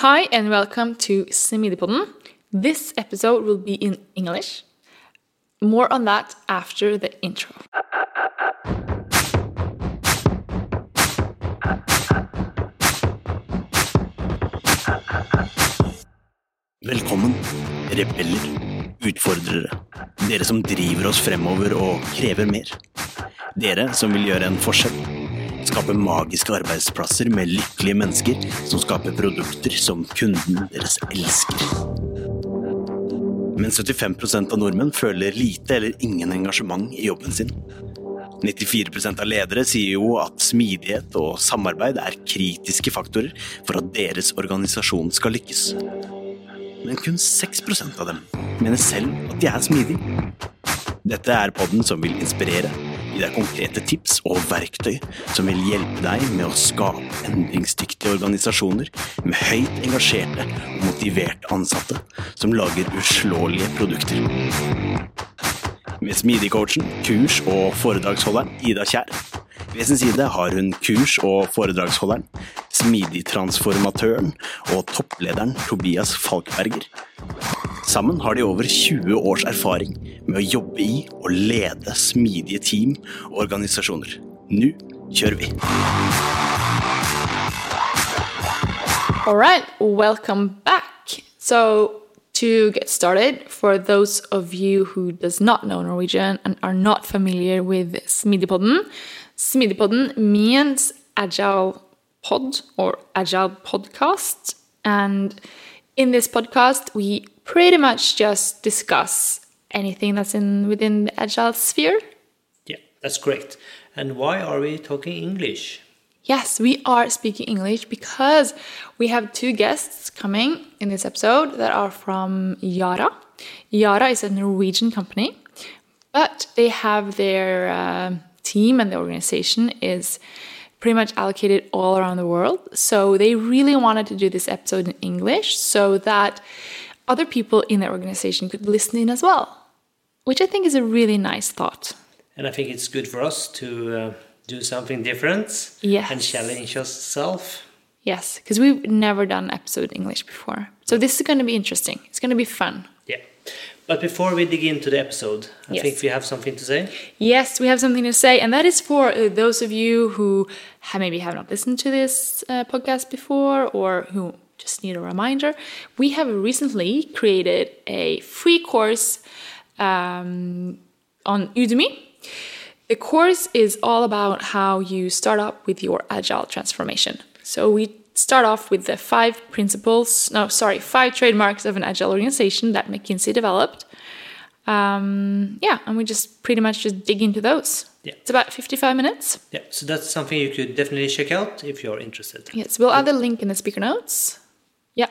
Hi, and welcome to Smidigpodden. This episode will be in English. More on that after the intro. Velkommen, rebeller, utfordrere. Dere som driver oss fremover og krever mer. Dere som vil gjøre en forskjell. Skape magiske arbeidsplasser med lykkelige mennesker som skaper produkter som kunden deres elsker. Men 75% av nordmenn føler lite eller ingen engasjement i jobben sin. 94% av ledere sier jo at smidighet og samarbeid er kritiske faktorer for at deres organisasjon skal lykkes men kun 6% av dem mener selv at de er smidige. Dette er podden som vil inspirere, gi deg konkrete tips og verktøy som vil hjelpe deg med å skape endringsdyktige organisasjoner med høyt engasjerte og motiverte ansatte som lager uslåelige produkter. Med Smidig-coachen, kurs- og foredragsholderen Ida Kjær. Ved sin side har hun kurs- og foredragsholderen, smidig-transformatøren og topplederen Tobias Falkberger. Sammen har de over 20 års erfaring med å jobbe i og lede smidige team og organisasjoner. Nå kjører vi! All right, welcome back. So, to get started, for those of you who does not know Norwegian and are not familiar with Smidigpodden, Smidigpodden means agile pod or agile podcast. And in this podcast, we pretty much just discuss anything that's in within the agile sphere. Yeah, that's correct. And why are we talking English? Yes, we are speaking English because we have two guests coming in this episode that are from Yara. Yara is a Norwegian company, but they have their uh, team and the organization is pretty much allocated all around the world. So they really wanted to do this episode in English so that other people in their organization could listen in as well, which I think is a really nice thought. And I think it's good for us to uh, do something different Yes. and challenge yourself. Yes, because we've never done episode English before. So this is going to be interesting. It's going to be fun. Yeah. But before we dig into the episode, I Yes. think we have something to say. Yes, we have something to say, and that is for uh, those of you who have, maybe have not listened to this uh, podcast before or who just need a reminder. We have recently created a free course um, on Udemy. The course is all about how you start up with your agile transformation. So we start off with the five principles, no, sorry, five trademarks of an agile organization that McKinsey developed. Um, yeah, and we just pretty much just dig into those. Yeah. It's about 55 minutes. Yeah, so that's something you could definitely check out if you're interested. Yes, we'll add the link in the speaker notes. Yeah.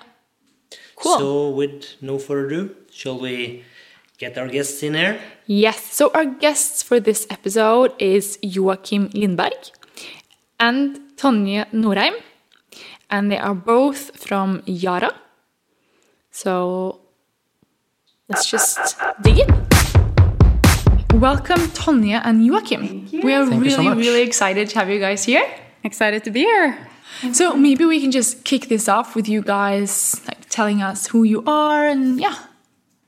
Cool. So, with no further ado, shall we get our guests in here? Yes, so our guests for this episode is Joachim Lindberg and Tonje Norheim, and they are both from Yara. So let's just dig in. Welcome, Tonje and Joachim. We are Thank you so really, really excited to have you guys here. Excited to be here. So maybe we can just kick this off with you guys like telling us who you are and yeah.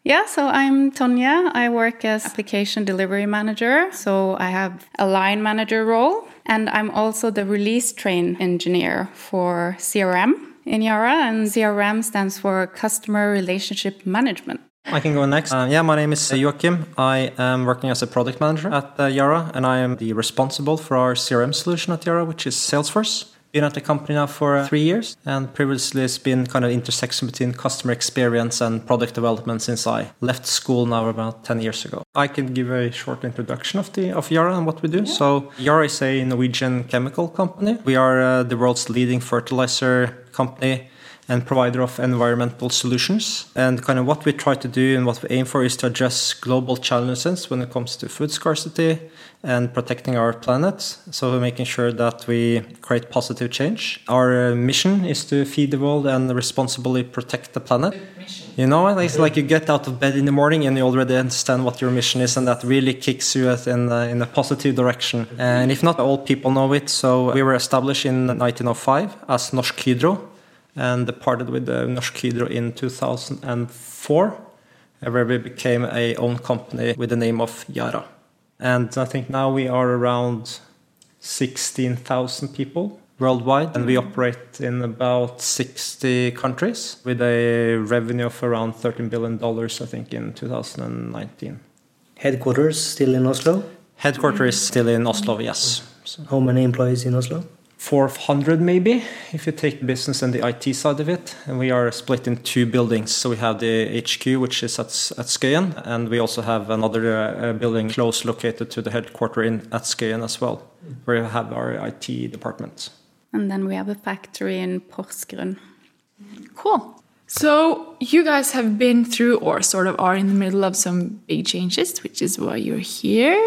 Yeah, so I'm Tonje. I work as application delivery manager. So I have a line manager role. And I'm also the release train engineer for CRM in Yara. And CRM stands for Customer Relationship Management. I can go next. Uh, yeah, my name is uh, Joachim. I am working as a product manager at uh, Yara, and I am the responsible for our CRM solution at Yara, which is Salesforce. Been at the company now for uh, three years, and previously it's been kind of intersection between customer experience and product development since I left school now about 10 years ago. I can give a short introduction of the of Yara and what we do. So Yara is a Norwegian chemical company. We are uh, the world's leading fertilizer company and provider of environmental solutions. And kind of what we try to do and what we aim for is to address global challenges when it comes to food scarcity and protecting our planet. So making sure that we create positive change. Our uh, mission is to feed the world and responsibly protect the planet. You know, it's like you get out of bed in the morning and you already understand what your mission is, and that really kicks you in, uh, in a positive direction. And if not, all people know it. So we were established in 1905 as Norsk Hydro, and departed with the Norsk Hydro in 2004, where we became a own company with the name of Yara. And I think now we are around 16,000 people worldwide, and we operate in about 60 countries with a revenue of around $13 billion, I think, in 2019. Headquarters still in Oslo? Headquarters still in Oslo, yes. So How many employees in Oslo? 400 maybe, if you take business and the IT side of it. And we are split in two buildings. So we have the HQ, which is at, at Skøyen, and we also have another uh, building close located to the headquarters in at Skøyen as well, where we have our IT department. And then we have a factory in Porsgrunn. Cool. So you guys have been through or sort of are in the middle of some big changes, which is why you're here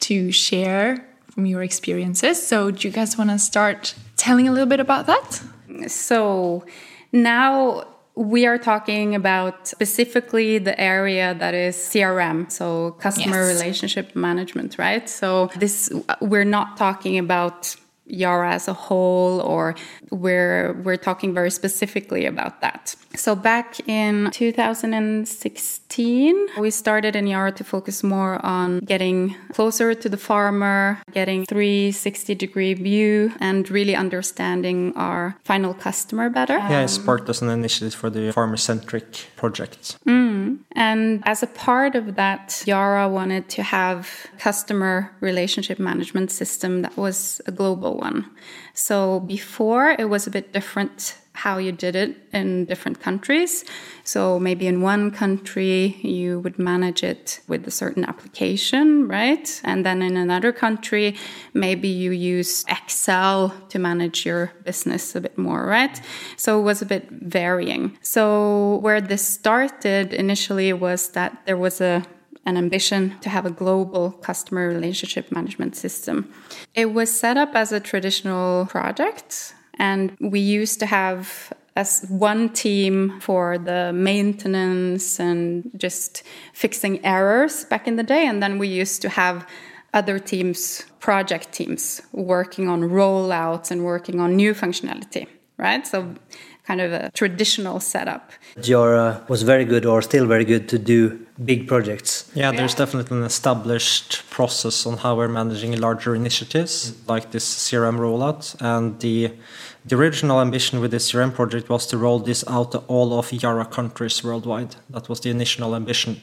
to share from your experiences. So do you guys want to start telling a little bit about that? So now we are talking about specifically the area that is CRM, so customer Yes. relationship management, right? So this we're not talking about Yara as a whole or we're we're talking very specifically about that. So back in 2016, we started in Yara to focus more on getting closer to the farmer, getting 360 degree view and really understanding our final customer better. Yeah, it sparked as an initiative for the farmer-centric project. Mm. And as a part of that, Yara wanted to have customer relationship management system that was a global one. So before it was a bit different how you did it in different countries. So maybe in one country you would manage it with a certain application, right? And then in another country maybe you use Excel to manage your business a bit more, right? So it was a bit varying. So where this started initially was that there was a an ambition to have a global customer relationship management system. It was set up as a traditional project, and we used to have as one team for the maintenance and just fixing errors back in the day, and then we used to have other teams, project teams, working on rollouts and working on new functionality, right? So kind of a traditional setup. Yara was very good or still very good to do big projects. Yeah, there's definitely an established process on how we're managing larger initiatives like this CRM rollout. And the the original ambition with this CRM project was to roll this out to all of Yara countries worldwide. That was the initial ambition.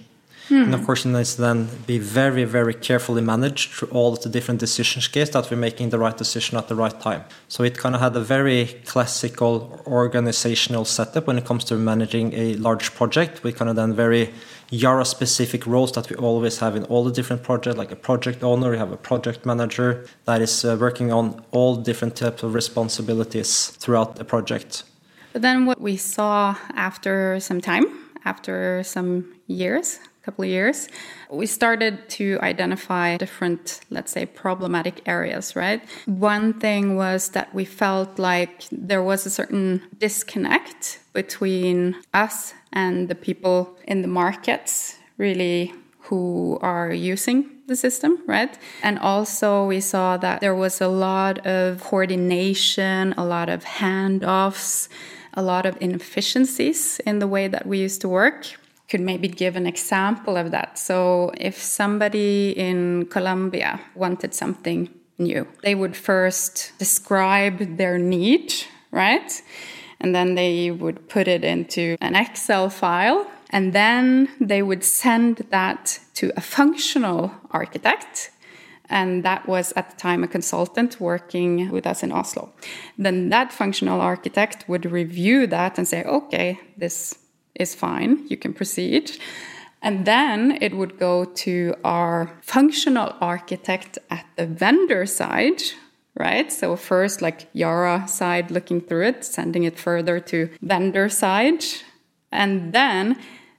And of course, it needs to then be very, very carefully managed through all the different decision scales that we're making the right decision at the right time. So it kind of had a very classical organizational setup when it comes to managing a large project with kind of then very Yara specific roles that we always have in all the different projects, like a project owner, you have a project manager that is uh, working on all different types of responsibilities throughout the project. But then what we saw after some time, after some years, couple of years, we started to identify different, let's say, problematic areas, right? One thing was that we felt like there was a certain disconnect between us and the people in the markets, really who are using the system, right? And also, we saw that there was a lot of coordination, a lot of handoffs, a lot of inefficiencies in the way that we used to work. Could maybe give an example of that. So, if somebody in Colombia wanted something new, they would first describe their need, right? And then they would put it into an Excel file and then they would send that to a functional architect. And that was at the time a consultant working with us in Oslo. Then that functional architect would review that and say, okay, this is fine, you can proceed. And then it would go to our functional architect at the vendor side, right? So first, like Yara side looking through it, sending it further to vendor side. And then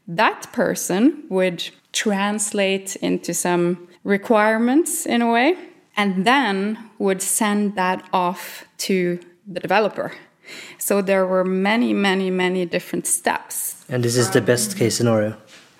that person would translate into some requirements in a way, and then would send that off to the developer. So there were many, many, many different steps. And this is the best case scenario.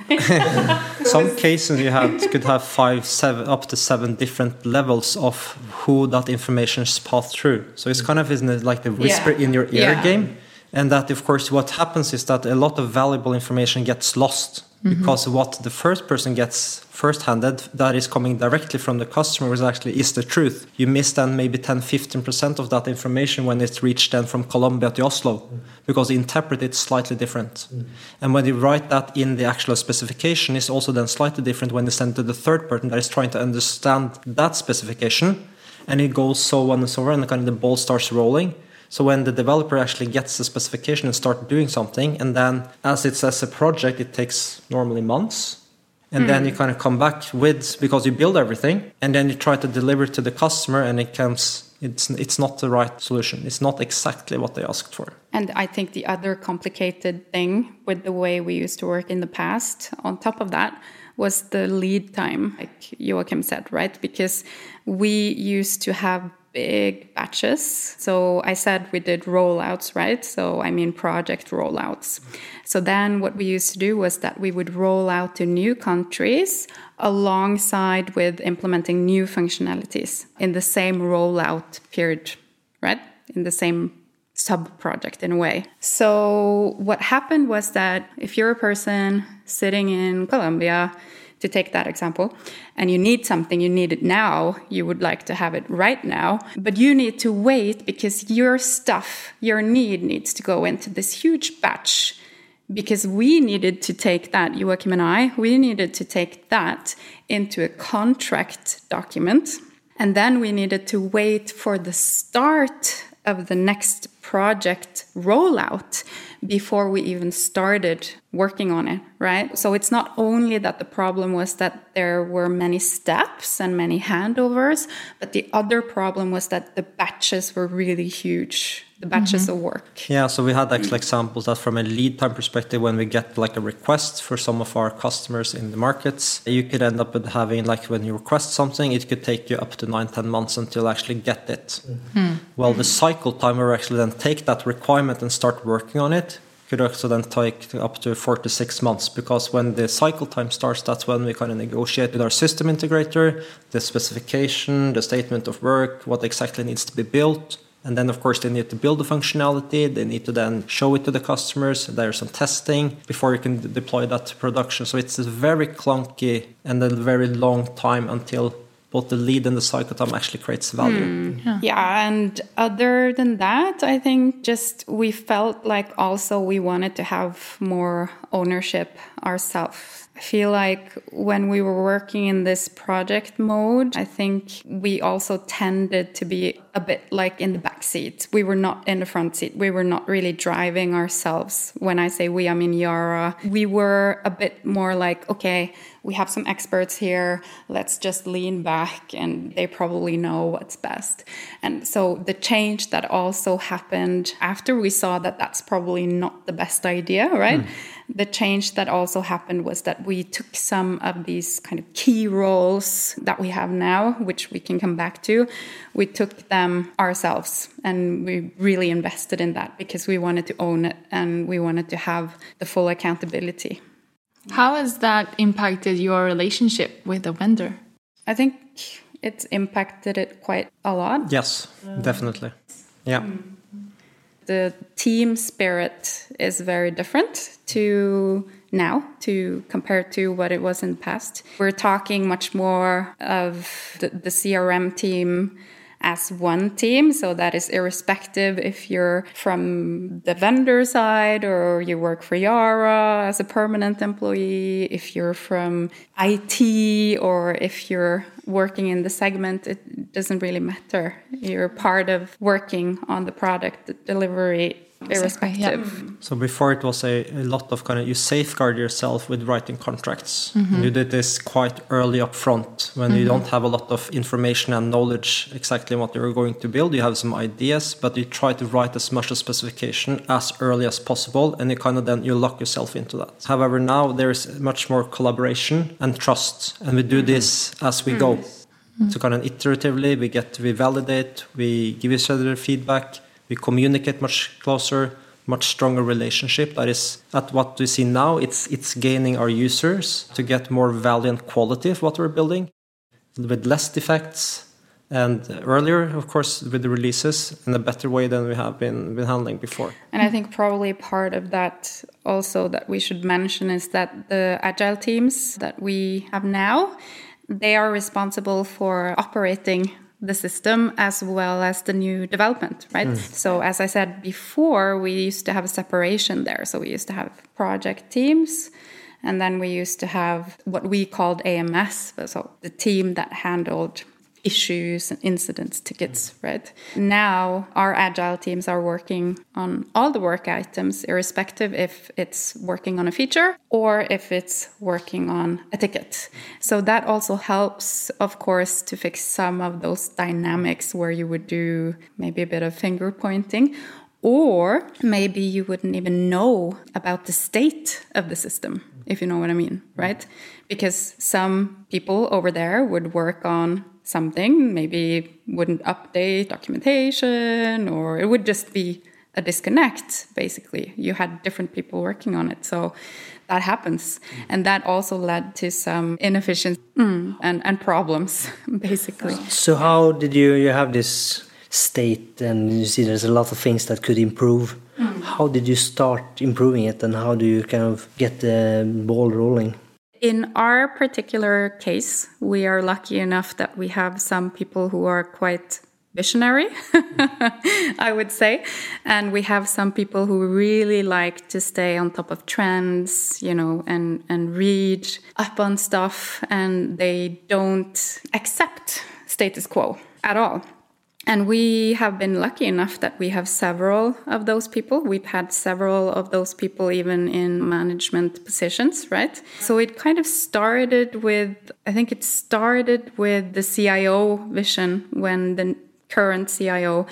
Some cases you had could have five, seven, up to seven different levels of who that information is passed through. So it's kind of isn't it like the whisper Yeah. in your ear Yeah. game, And that, of course, what happens is that a lot of valuable information gets lost mm-hmm. because what the first person gets first-handed that is coming directly from the customer is actually is the truth. You miss then maybe 10 15% of that information when it's reached then from colombia to oslo because the interpret it's slightly different. Mm. And when you write that in the actual specification is also then slightly different when you send to the third person that is trying to understand that specification and it goes so on and so on and kind of the ball starts rolling. So when the developer actually gets the specification and start doing something, and then as it says a project, it takes normally months. And then hmm. you kind of come back with because you build everything, and then you try to deliver it to the customer, and it comes. It's it's not the right solution. It's not exactly what they asked for. And I think the other complicated thing with the way we used to work in the past, on top of that, was the lead time, like Joachim said, right? Because we used to have big batches. So I said we did rollouts, right? So I mean project rollouts. So then what we used to do was that we would roll out to new countries alongside with implementing new functionalities in the same rollout period, right? In the same sub project in a way. So what happened was that if you're a person sitting in Colombia, to take that example, and you need something, you need it now, you would like to have it right now, but you need to wait because your stuff, your need needs to go into this huge batch. Because we needed to take that, Joachim and I, we needed to take that into a contract document. And then we needed to wait for the start of the next project rollout before we even started working on it, right? So it's not only that the problem was that there were many steps and many handovers, but the other problem was that the batches were really huge, the batches mm-hmm. of work. Yeah, so we had actual examples that from a lead time perspective, when we get like a request for some of our customers in the markets, you could end up with having like when you request something, it could take you up to nine, 10 months until you actually get it. Mm-hmm. Well, the mm-hmm. cycle time where we actually then take that requirement and start working on it could also then take up to four to six months because when the cycle time starts, that's when we kind of negotiate with our system integrator the specification, the statement of work, what exactly needs to be built. And then, of course, they need to build the functionality. They need to then show it to the customers. There's some testing before you can d- deploy that to production. So it's a very clunky and a very long time until both the lead and the cycle time actually creates value. Hmm. Yeah, and other than that, I think just we felt like also we wanted to have more ownership ourselves. I feel like when we were working in this project mode, I think we also tended to be a bit like in the back seat. We were not in the front seat. We were not really driving ourselves. When I say we, I mean Yara. We were a bit more like, okay, we have some experts here. Let's just lean back and they probably know what's best. And so the change that also happened after we saw that that's probably not the best idea, right? Hmm. The change that also happened was that we took some of these kind of key roles that we have now, which we can come back to. We took them ourselves and we really invested in that because we wanted to own it and we wanted to have the full accountability. How has that impacted your relationship with the vendor? I think it's impacted it quite a lot. Yes, definitely. Yeah. Mm-hmm. The team spirit is very different to now to compared to what it was in the past. We're talking much more of the, the CRM team as one team. So that is irrespective if you're from the vendor side or you work for Yara as a permanent employee, if you're from IT or if you're working in the segment, it doesn't really matter. You're part of working on the product delivery Exactly, yeah. irrespective. Mm. So before it was a, a lot of kind of you safeguard yourself with writing contracts. And you did this quite early up front when you mm-hmm. don't have a lot of information and knowledge exactly what you're going to build. You have some ideas, but you try to write as much of specification as early as possible, and you kind of then you lock yourself into that. However, now there is much more collaboration and trust, and we do mm-hmm. this as we go. So kind of iteratively, we get we validate, we give each other feedback, we communicate much closer, much stronger relationship. That is at what we see now. It's it's gaining our users to get more value and quality of what we're building, with less defects, and earlier, of course, with the releases in a better way than we have been, been handling before. And I think probably part of that also that we should mention is that the agile teams that we have now, they are responsible for operating the system as well as the new development, right? Mm. So as I said before, we used to have a separation there. So we used to have project teams and then we used to have what we called AMS, so the team that handled issues and incidents tickets, right? Now our agile teams are working on all the work items, irrespective if it's working on a feature or if it's working on a ticket. So that also helps, of course, to fix some of those dynamics where you would do maybe a bit of finger pointing or maybe you wouldn't even know about the state of the system, if you know what I mean, right? Because some people over there would work on something, maybe wouldn't update documentation, or it would just be a disconnect, basically. You had different people working on it. So that happens. And that also led to some inefficiency mm, and, and problems, basically. So, how did you, you have this state and you see there's a lot of things that could improve? Mm. How did you start improving it and how do you kind of get the ball rolling? In our particular case, we are lucky enough that we have some people who are quite visionary, I would say. And we have some people who really like to stay on top of trends, you know, and, and read up on stuff, and they don't accept status quo at all. And we have been lucky enough that we have several of those people. We've had several of those people even in management positions, right? So it kind of started with, I think it started with the CIO vision when the current CIO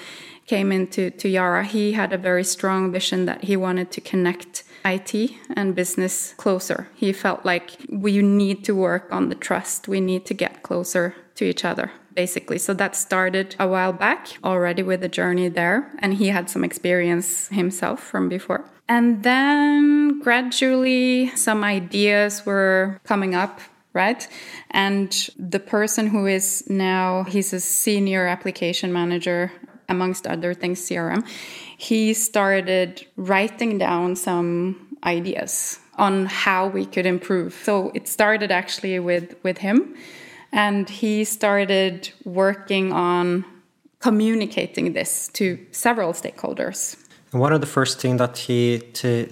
came into to Yara. He had a very strong vision that he wanted to connect IT and business closer. He felt like we need to work on the trust. We need to get closer to each other basically. So that started a while back already with the journey there. And he had some experience himself from before. And then gradually some ideas were coming up right? And the person who is now, he's a senior application manager, amongst other things, CRM, he started writing down some ideas on how we could improve. So it started actually with, with him and he started working on communicating this to several stakeholders. And one of the first things that he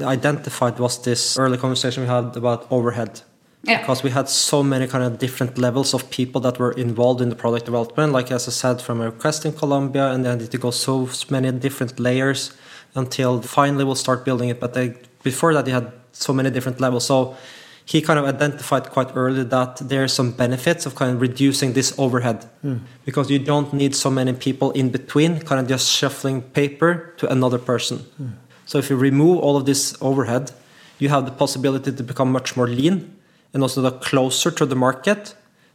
identified was this early conversation we had about overhead. Yeah. Because we had so many kind of different levels of people that were involved in the product development. Like as I said, from a request in Colombia, and then it goes so many different layers until finally we'll start building it. But they, before that, they had so many different levels. So he kind of identified quite early that there are some benefits of kind of reducing this overhead mm. because you don't need so many people in between, kind of just shuffling paper to another person. Mm. So if you remove all of this overhead, you have the possibility to become much more lean and also closer to the market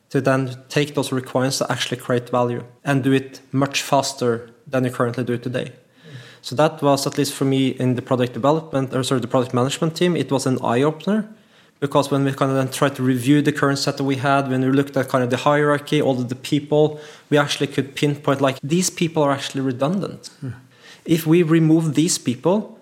to then take those requirements to actually create value and do it much faster than you currently do today. So that was at least for me in the product development or sorry the product management team, it was an eye opener because when we kind of then tried to review the current setup we had, when we looked at kind of the hierarchy, all of the people, we actually could pinpoint like these people are actually redundant. Mm. If we remove these people,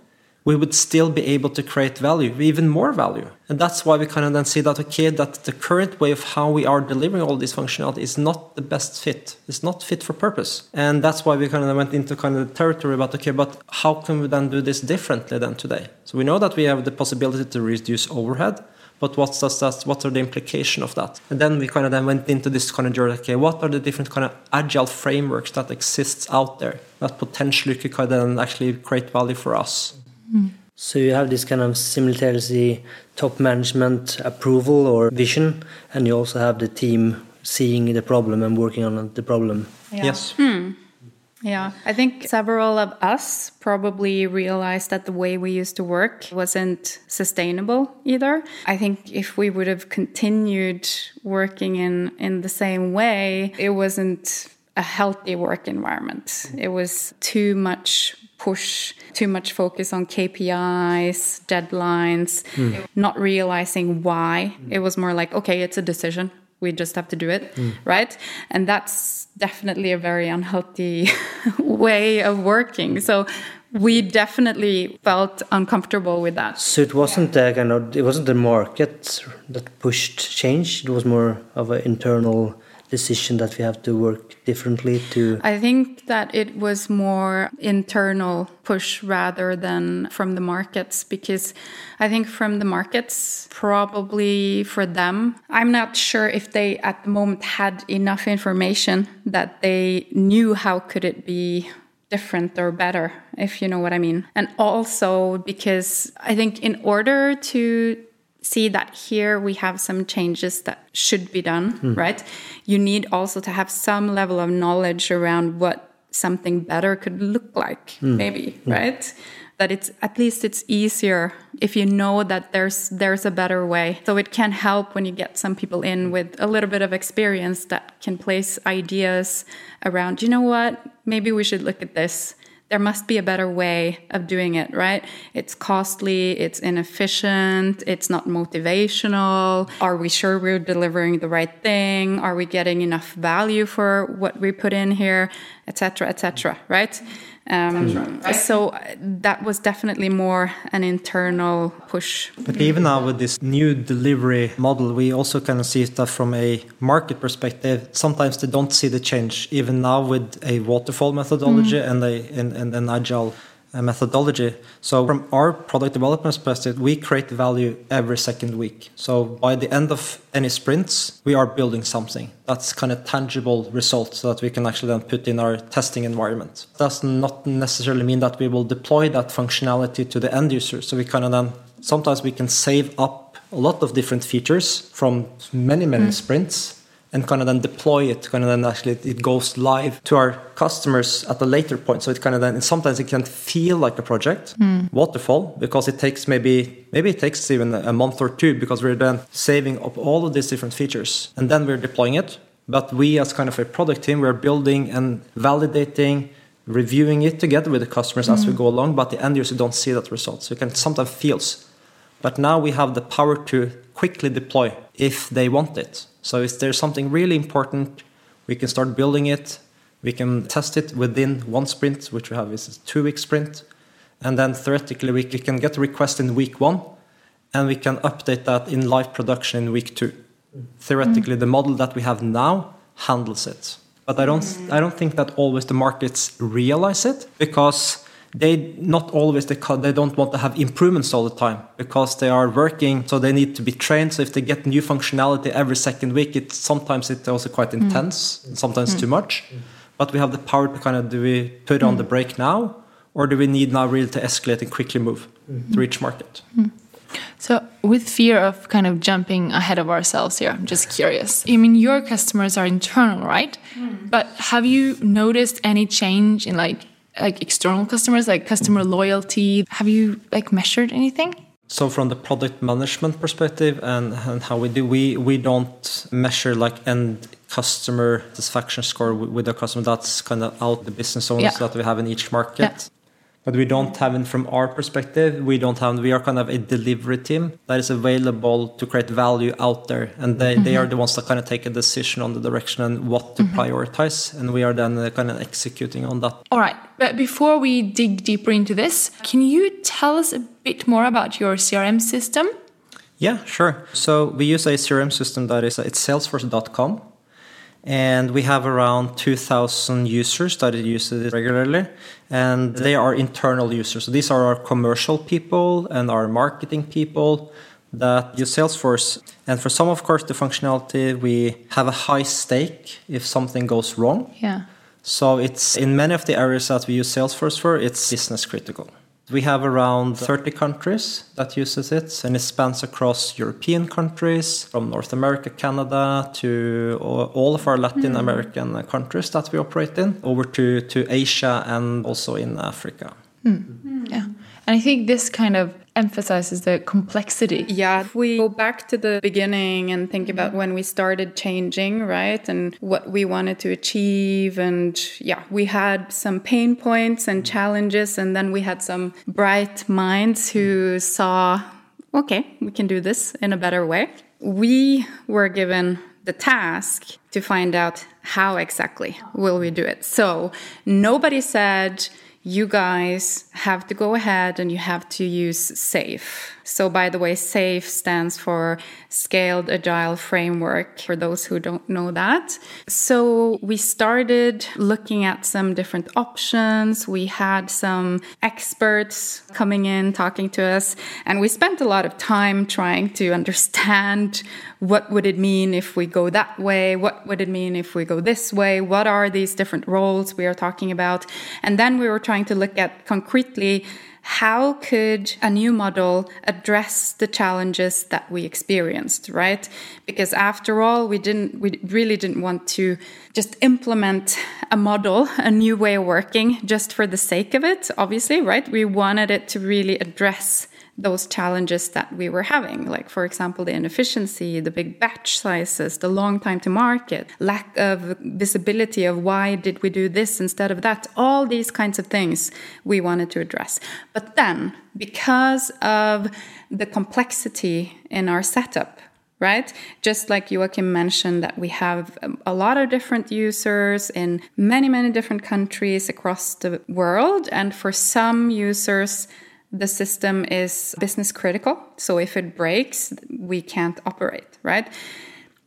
we would still be able to create value, even more value. And that's why we kind of then see that okay, that the current way of how we are delivering all this functionality is not the best fit. It's not fit for purpose. And that's why we kind of went into kind of the territory about okay, but how can we then do this differently than today? So we know that we have the possibility to reduce overhead but what does that what are the implications of that and then we kind of then went into this kind of journey okay what are the different kind of agile frameworks that exists out there that potentially could kind of then actually create value for us mm. so you have this kind of simultaneously top management approval or vision and you also have the team seeing the problem and working on the problem yeah. yes mm. Yeah, I think several of us probably realized that the way we used to work wasn't sustainable either. I think if we would have continued working in, in the same way, it wasn't a healthy work environment. It was too much push, too much focus on KPIs, deadlines, mm. not realizing why. It was more like, okay, it's a decision we just have to do it, mm. right? And that's definitely a very unhealthy way of working. So we definitely felt uncomfortable with that. So it wasn't the kind of it wasn't the market that pushed change. It was more of an internal decision that we have to work differently to. I think that it was more internal push rather than from the markets because I think from the markets probably for them I'm not sure if they at the moment had enough information that they knew how could it be different or better if you know what I mean and also because I think in order to see that here we have some changes that should be done, hmm. right? You need also to have some level of knowledge around what something better could look like, hmm. maybe, hmm. right? That it's at least it's easier if you know that there's there's a better way. So it can help when you get some people in with a little bit of experience that can place ideas around, you know what, maybe we should look at this there must be a better way of doing it, right? It's costly, it's inefficient, it's not motivational. Are we sure we're delivering the right thing? Are we getting enough value for what we put in here, etc., etc., right? Um, So that was definitely more an internal push. But even now with this new delivery model, we also kind of see that from a market perspective. Sometimes they don't see the change. Even now with a waterfall methodology and a and, and an agile uh, Uh, methodology. So from our product development perspective, we create value every second week. So by the end of any sprints, we are building something. That's kind of tangible results that we can actually then put in our testing environment. Does not necessarily mean that we will deploy that functionality to the end user. So we kind of then sometimes we can save up a lot of different features from many many hmm. sprints and kind of then deploy it kind of then actually it goes live to our customers at a later point. So it kind of then sometimes it can feel like a project. Hmm. Waterfall because it takes maybe maybe it takes even a month or two because we're then saving up all of these different features. And then we're deploying it. But we as kind of a product team we're building and validating reviewing it together with the customers as we hmm. go along. But the end user don't see that result. So it can sometimes feels. But now we have the power to quickly deploy if they want it. So if there's something really important, we can start building it. We can test it within one sprint, which we have is a two-week sprint, and then theoretically we can get a request in week one, and we can update that in live production in week two. Theoretically, mm. the model that we have now handles it, but I don't mm. I don't think that always the markets realize it because they not always they, they don't want to have improvements all the time because they are working so they need to be trained. So if they get new functionality every second week it sometimes it's also quite mm. intense sometimes too mm. much. Mm. But we have the power to kind of do we put on the brake now or do we need now really to escalate and quickly move mm-hmm. to reach market? So, with fear of kind of jumping ahead of ourselves here, I'm just curious. I mean, your customers are internal, right? But have you noticed any change in like like external customers, like customer loyalty? Have you like measured anything? So from the product management perspective and, and how we do, we we don't measure like end customer satisfaction score with, the customer. That's kind of out the business owners Yeah. that we have in each market. Yeah. But we don't have it from our perspective. We don't have. We are kind of a delivery team that is available to create value out there, and they, they are the ones that kind of take a decision on the direction and what to prioritize, and we are then uh, kind of executing on that. All right, but before we dig deeper into this, can you tell us a bit more about your CRM system? Yeah, sure. So we use a CRM system that is it's salesforce.com and we have around 2000 users that use it regularly and they are internal users. So these are our commercial people and our marketing people that use Salesforce. And for some of course the functionality we have a high stake if something goes wrong. Yeah. So it's in many of the areas that we use Salesforce for, it's business critical. We have around 30 countries that uses it, and it spans across European countries, from North America, Canada, to all all of our Latin hmm. American countries that we operate in, over to, to Asia and also in Africa. Hmm. Hmm. Yeah. And I think this kind of emphasizes the complexity. Yeah, if we go back to the beginning and think about mm-hmm. when we started changing, right? And what we wanted to achieve. And yeah, we had some pain points and mm-hmm. challenges. And then we had some bright minds who mm-hmm. saw, okay, we can do this in a better way. We were given the task to find out how exactly will we do it. So nobody said you guys have to go ahead and you have to use SAFe. So, by the way, SAFe stands for Scaled Agile Framework, for those who don't know that. So, we started looking at some different options. We had some experts coming in, talking to us, and we spent a lot of time trying to understand what would it mean if we go that way? What would it mean if we go this way? What are these different roles we are talking about? And then we were trying to look at concretely how could a new model address the challenges that we experienced right? Because after all we didn't we really didn't want to just implement a model a new way of working just for the sake of it obviously right? We wanted it to really address those challenges that we were having, like, for example, the inefficiency, the big batch sizes, the long time to market, lack of visibility of why did we do this instead of that, all these kinds of things we wanted to address. But then, because of the complexity in our setup, right? Just like Joachim mentioned, that we have a lot of different users in many, many different countries across the world. And for some users, the system is business critical. So if it breaks, we can't operate, right?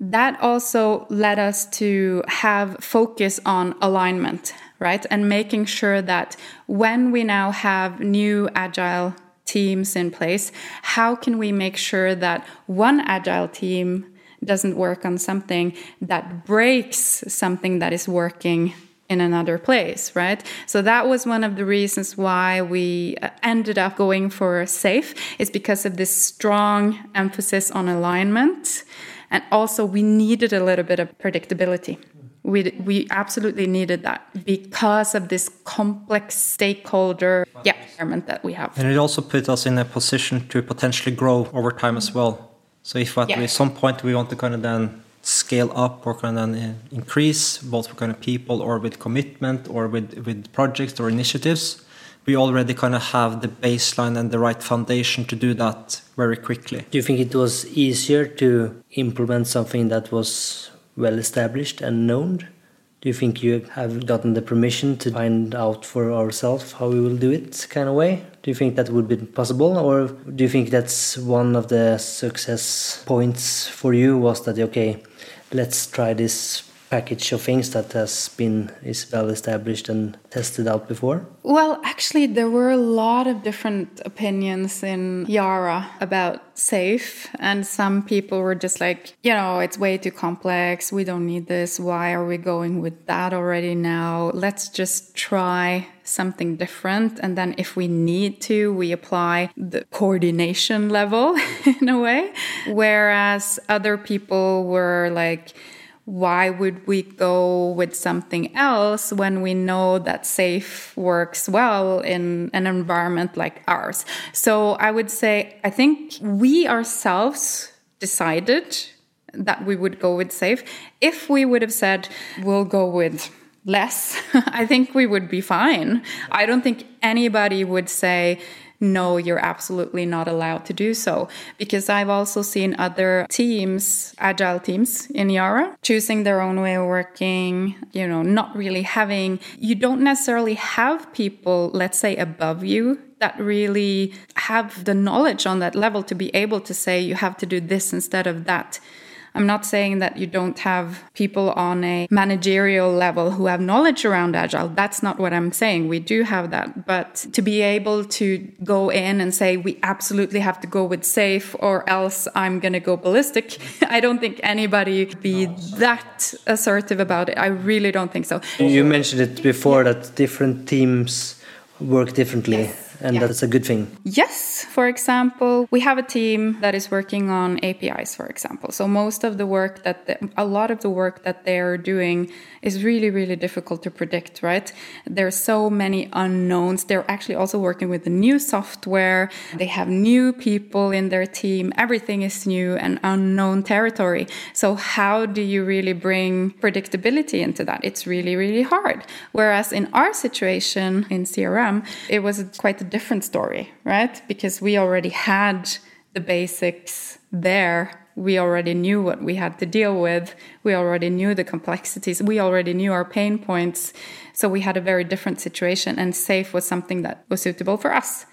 That also led us to have focus on alignment, right? And making sure that when we now have new agile teams in place, how can we make sure that one agile team doesn't work on something that breaks something that is working in another place, right? So that was one of the reasons why we uh, ended up going for SAFe is because of this strong emphasis on alignment. And also we needed a little bit of predictability. We, we absolutely needed that because of this complex stakeholder yeah, environment that we have. And it also put us in a position to potentially grow over time as well. So if at yeah. some point we want to kind of then scale up or kind of increase both for kind of people or with commitment or with with projects or initiatives. We already kind of have the baseline and the right foundation to do that very quickly. Do you think it was easier to implement something that was well established and known? Do you think you have gotten the permission to find out for ourselves how we will do it kind of way? Do you think that would be possible or do you think that's one of the success points for you was that okay let's try this package of things that has been is well established and tested out before? Well, actually, there were a lot of different opinions in Yara about SAFe, and some people were just like, you know, it's way too complex. We don't need this. Why are we going with that already now? Let's just try something different. And then if we need to, we apply the coordination level in a way. Whereas other people were like, why would we go with something else when we know that SAFe works well in an environment like ours? So I would say, I think we ourselves decided that we would go with SAFe. If we would have said, we'll go with less, I think we would be fine. I don't think anybody would say, no, you're absolutely not allowed to do so. Because I've also seen other teams, agile teams in Yara, choosing their own way of working, you know, not really having, you don't necessarily have people, let's say, above you that really have the knowledge on that level to be able to say you have to do this instead of that. I'm not saying that you don't have people on a managerial level who have knowledge around agile. That's not what I'm saying. We do have that. But to be able to go in and say, we absolutely have to go with SAFe or else I'm going to go ballistic, I don't think anybody be that assertive about it. I really don't think so. You mentioned it before that different teams work differently. Yes and yeah. that's a good thing. Yes. For example, we have a team that is working on APIs, for example. So most of the work that the, a lot of the work that they're doing is really really difficult to predict, right? There's so many unknowns. They're actually also working with the new software. They have new people in their team. Everything is new and unknown territory. So how do you really bring predictability into that? It's really really hard. Whereas in our situation in CRM, it was quite a different story, right? Because we already had the basics there we already knew what we had to deal with. We already knew the complexities. We already knew our pain points. So we had a very different situation, and SAFE was something that was suitable for us.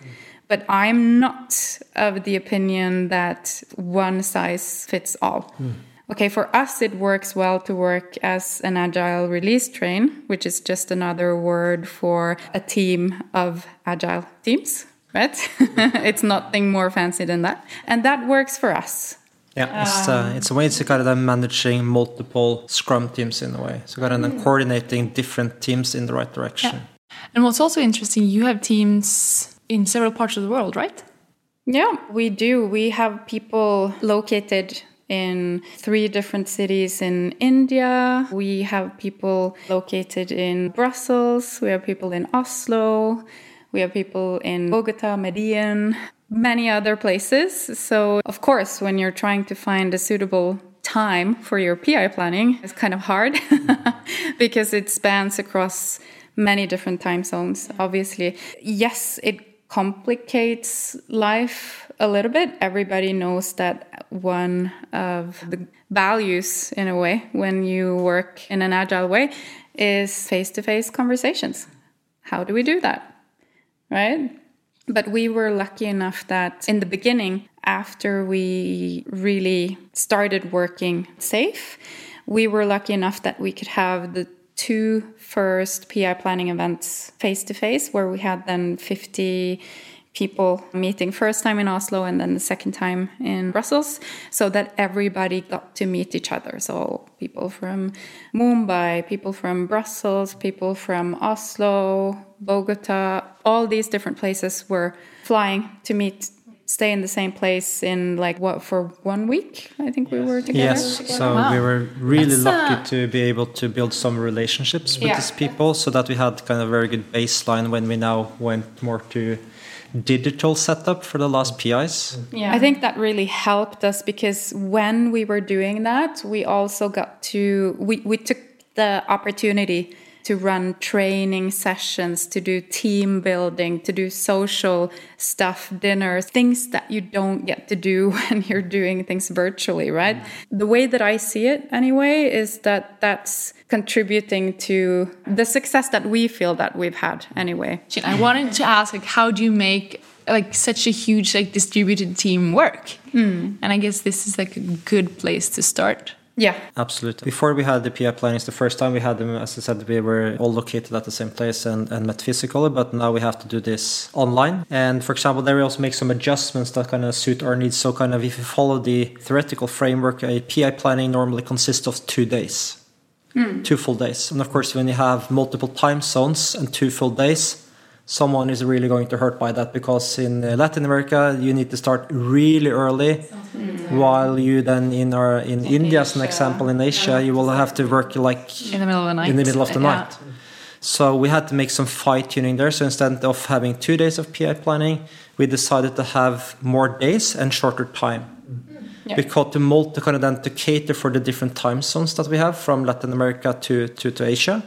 But I'm not of the opinion that one size fits all. Hmm. Okay, for us, it works well to work as an agile release train, which is just another word for a team of agile teams, right? it's nothing more fancy than that. And that works for us. Yeah, it's, uh, it's a way to kind of managing multiple Scrum teams in a way. So kind of then coordinating different teams in the right direction. And what's also interesting, you have teams in several parts of the world, right? Yeah, we do. We have people located in three different cities in India. We have people located in Brussels. We have people in Oslo. We have people in Bogota, Medellin, many other places. So, of course, when you're trying to find a suitable time for your PI planning, it's kind of hard because it spans across many different time zones, obviously. Yes, it complicates life a little bit. Everybody knows that one of the values, in a way, when you work in an agile way, is face to face conversations. How do we do that? Right? But we were lucky enough that in the beginning, after we really started working SAFe, we were lucky enough that we could have the two first PI planning events face to face, where we had then 50 people meeting first time in Oslo and then the second time in Brussels so that everybody got to meet each other. So people from Mumbai people from Brussels people from Oslo Bogota all these different places were flying to meet stay in the same place in like what for one week i think we were together? Yes, so we were really That's, lucky uh, to be able to build some relationships with Yeah. these people so that we had kind of a very good baseline when we now went more to digital setup for the last PIs. Yeah. I think that really helped us because when we were doing that, we also got to, we, we took the opportunity to run training sessions, to do team building, to do social stuff, dinners, things that you don't get to do when you're doing things virtually, right? Mm. The way that I see it, anyway, is that that's contributing to the success that we feel that we've had, anyway. I wanted to ask, like, how do you make like such a huge like distributed team work? Hmm. And I guess this is like a good place to start. Yeah. Absolutely. Before we had the PI plannings, the first time we had them, as I said, we were all located at the same place and, and met physically, but now we have to do this online. And for example, there we also make some adjustments that kind of suit our needs. So, kind of, if you follow the theoretical framework, a PI planning normally consists of two days, hmm. two full days. And of course, when you have multiple time zones and two full days, someone is really going to hurt by that because in uh, Latin America you need to start really early, while you then in our in India as an example in Asia you will have to work like In the middle of the night. in the middle of the Yeah. night. So we had to make some fine tuning there. So instead of having two days of PI planning, we decided to have more days and shorter time. yeah. Because to multi kind of then to cater for the different time zones that we have from Latin America to, to, to Asia.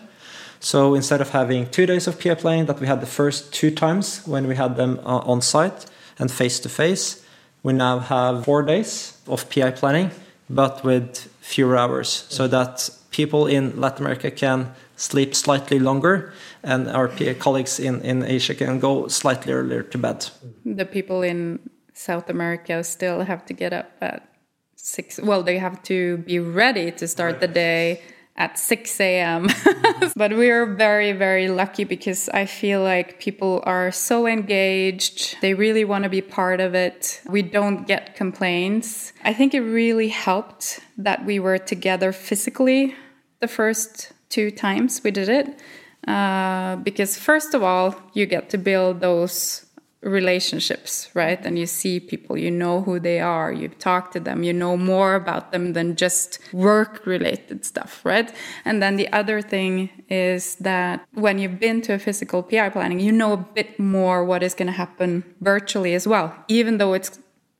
So instead of having two days of PI planning that we had the first two times when we had them uh, on site and face to face, we now have four days of PI planning, but with fewer hours, so that people in Latin America can sleep slightly longer and our PI colleagues in, in Asia can go slightly earlier to bed. the people in South America still have to get up at six. Well, they have to be ready to start the day at 6 a.m. but we are very, very lucky because I feel like people are so engaged. They really want to be part of it. We don't get complaints. I think it really helped that we were together physically the first two times we did it. Uh, because, first of all, you get to build those relationships, right? And you see people, you know who they are, you talk to them, you know more about them than just work related stuff, right? And then the other thing is that when you've been to a physical PI planning, you know a bit more what is going to happen virtually as well, even though it's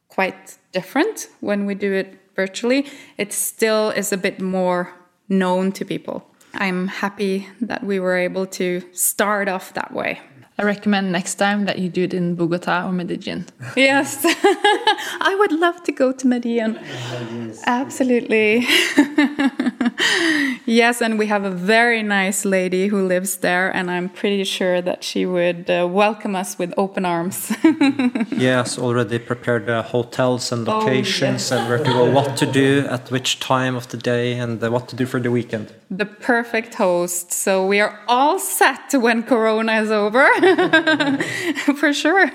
quite different when we do it virtually, it still is a bit more known to people. I'm happy that we were able to start off that way. I recommend next time that you do it in Bogota or Medellin. Yes, I would love to go to Medellin. Absolutely. yes, and we have a very nice lady who lives there, and I'm pretty sure that she would uh, welcome us with open arms. yes, already prepared uh, hotels and Oh, locations yes. and where to go, what to do at which time of the day, and uh, what to do for the weekend. the perfect host. So we are all set when Corona is over, for sure.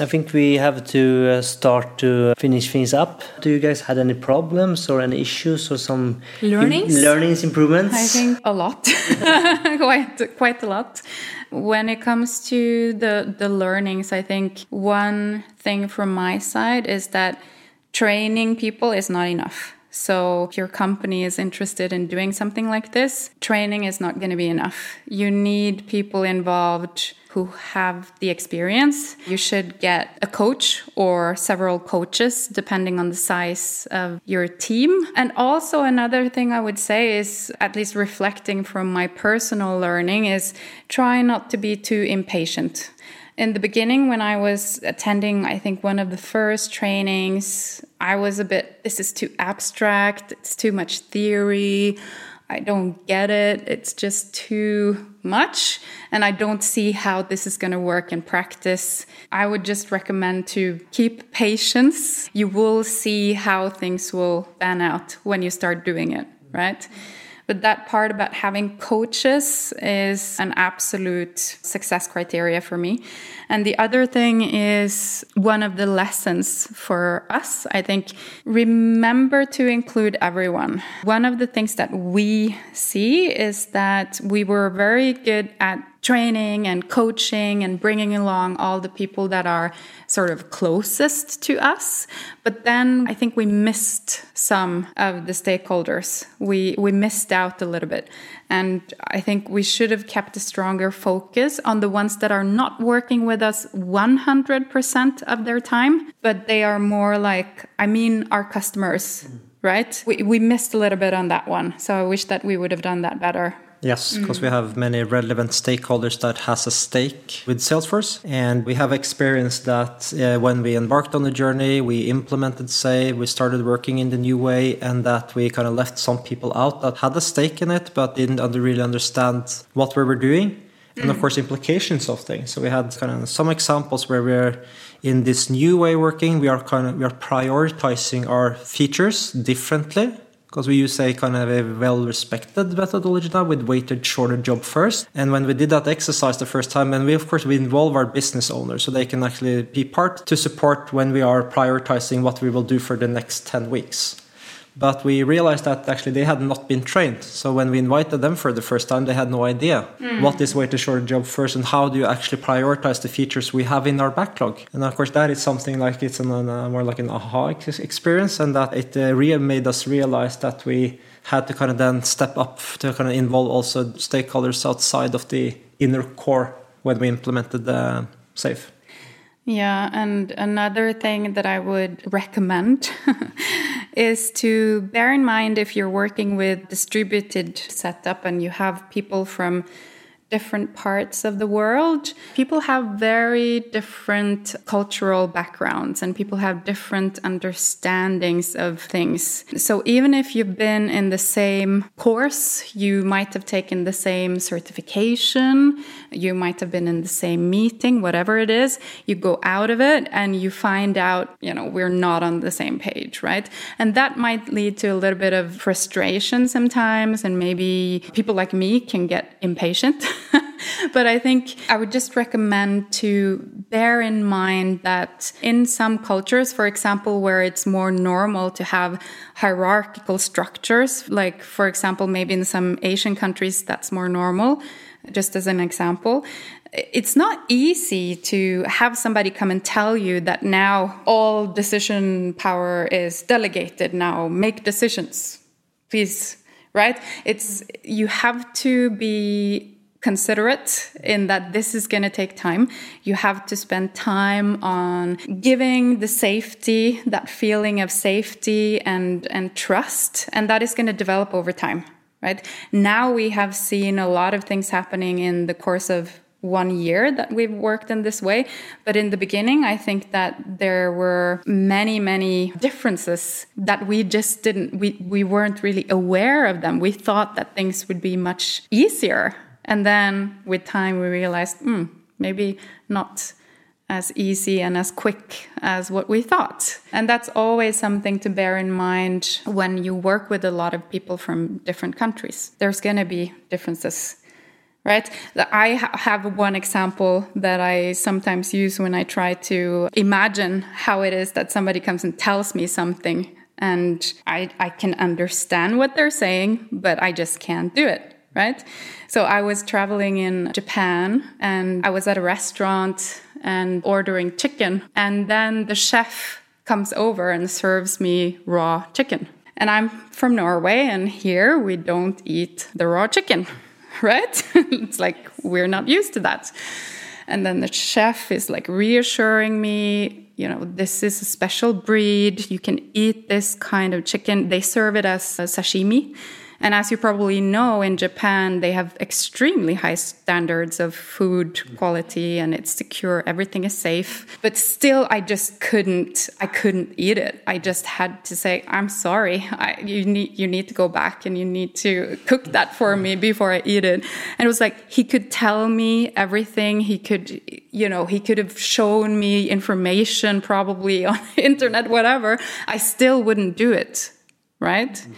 I think we have to uh, start to finish things up. Do you guys had any problems or any issues or some Learnings? learnings improvements? I think a lot, quite quite a lot. When it comes to the the learnings, I think one thing from my side is that training people is not enough. So, if your company is interested in doing something like this, training is not going to be enough. You need people involved who have the experience. You should get a coach or several coaches, depending on the size of your team. And also, another thing I would say is, at least reflecting from my personal learning, is try not to be too impatient. In the beginning, when I was attending, I think one of the first trainings, I was a bit, this is too abstract, it's too much theory, I don't get it, it's just too much, and I don't see how this is going to work in practice. I would just recommend to keep patience. You will see how things will pan out when you start doing it, right? But that part about having coaches is an absolute success criteria for me. And the other thing is one of the lessons for us, I think, remember to include everyone. One of the things that we see is that we were very good at training and coaching and bringing along all the people that are sort of closest to us. But then I think we missed some of the stakeholders. We we missed out a little bit. And I think we should have kept a stronger focus on the ones that are not working with us 100% of their time, but they are more like, I mean, our customers, right? We, we missed a little bit on that one. So I wish that we would have done that better. Yes, because we have many relevant stakeholders that has a stake with Salesforce, and we have experienced that uh, when we embarked on the journey, we implemented SAFe, we started working in the new way, and that we kind of left some people out that had a stake in it but didn't under, really understand what we were doing, and of course implications of things. So we had kind of some examples where we're in this new way working, we are kind of we are prioritizing our features differently because we use a kind of a well-respected methodology now with weighted shortest job first. And when we did that exercise the first time, and we of course we involve our business owners so they can actually be part to support when we are prioritizing what we will do for the next 10 weeks. But we realized that actually they had not been trained. So when we invited them for the first time, they had no idea what is weighted shortest job first and how do you actually prioritize the features we have in our backlog. And of course, that is something like it's an, uh, more like an aha experience, and that it uh, really made us realize that we had to kind of then step up to kind of involve also stakeholders outside of the inner core when we implemented the SAFe. Yeah, and another thing that I would recommend is to bear in mind if you're working with distributed setup and you have people from different parts of the world. People have very different cultural backgrounds and people have different understandings of things. So even if you've been in the same course, you might have taken the same certification, you might have been in the same meeting, whatever it is, you go out of it and you find out, you know, we're not on the same page, right? And that might lead to a little bit of frustration sometimes and maybe people like me can get impatient. but I think I would just recommend to bear in mind that in some cultures, for example, where it's more normal to have hierarchical structures, like, for example, maybe in some Asian countries, that's more normal, just as an example. It's not easy to have somebody come and tell you that now all decision power is delegated. Now make decisions, please, right? It's you have to be considerate in that this is going to take time. You have to spend time on giving the safety, that feeling of safety and, and trust, and that is going to develop over time, right? Now we have seen a lot of things happening in the course of one year that we've worked in this way. But in the beginning, I think that there were many, many differences that we just didn't, we, we weren't really aware of them. We thought that things would be much easier. And then with time, we realized, hmm, maybe not as easy and as quick as what we thought. And that's always something to bear in mind when you work with a lot of people from different countries. There's going to be differences right? I have one example that I sometimes use when I try to imagine how it is that somebody comes and tells me something and I, I can understand what they're saying, but I just can't do it, right? So I was traveling in Japan and I was at a restaurant and ordering chicken, and then the chef comes over and serves me raw chicken. And I'm from Norway, and here we don't eat the raw chicken right? it's like we're not used to that. And then the chef is like reassuring me, you know, this is a special breed. You can eat this kind of chicken. They serve it as sashimi. And as you probably know, in Japan, they have extremely high standards of food quality and it's secure, everything is safe. But still, I just couldn't, I couldn't eat it. I just had to say, I'm sorry, I, you, need, you need to go back and you need to cook that for me before I eat it. And it was like, he could tell me everything. He could, you know, he could have shown me information probably on internet, whatever. I still wouldn't do it, right? Mm.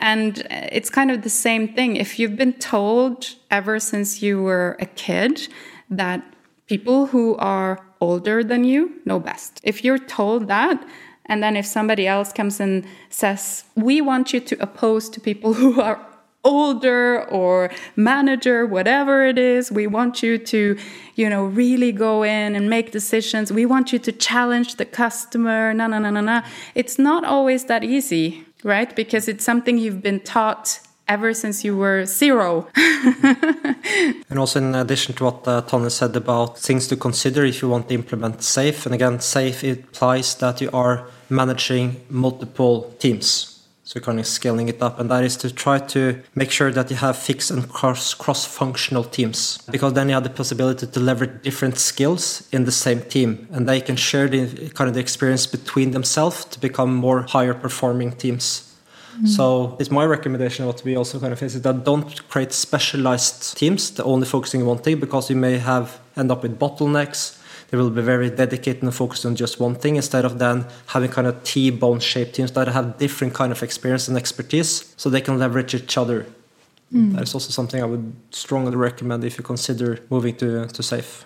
And it's kind of the same thing. If you've been told ever since you were a kid that people who are older than you know best, if you're told that, and then if somebody else comes and says, We want you to oppose to people who are older or manager whatever it is we want you to you know really go in and make decisions. We want you to challenge the customer. No no no no no it's not always that easy right? Because it's something you've been taught ever since you were zero. and also, in addition to what uh, Tonje said about things to consider if you want to implement SAFe, and again, SAFe implies that you are managing multiple teams. So kind of scaling it up, and that is to try to make sure that you have fixed and cross cross functional teams, because then you have the possibility to leverage different skills in the same team, and they can share the kind of the experience between themselves to become more higher performing teams. Mm. So it's my recommendation what we also kind of face is that don't create specialized teams that only focusing on one thing because you may have end up with bottlenecks they will be very dedicated and focused on just one thing instead of then having kind of T-bone shaped teams that have different kind of experience and expertise so they can leverage each other. Mm. That is also something I would strongly recommend if you consider moving to, to SAFe.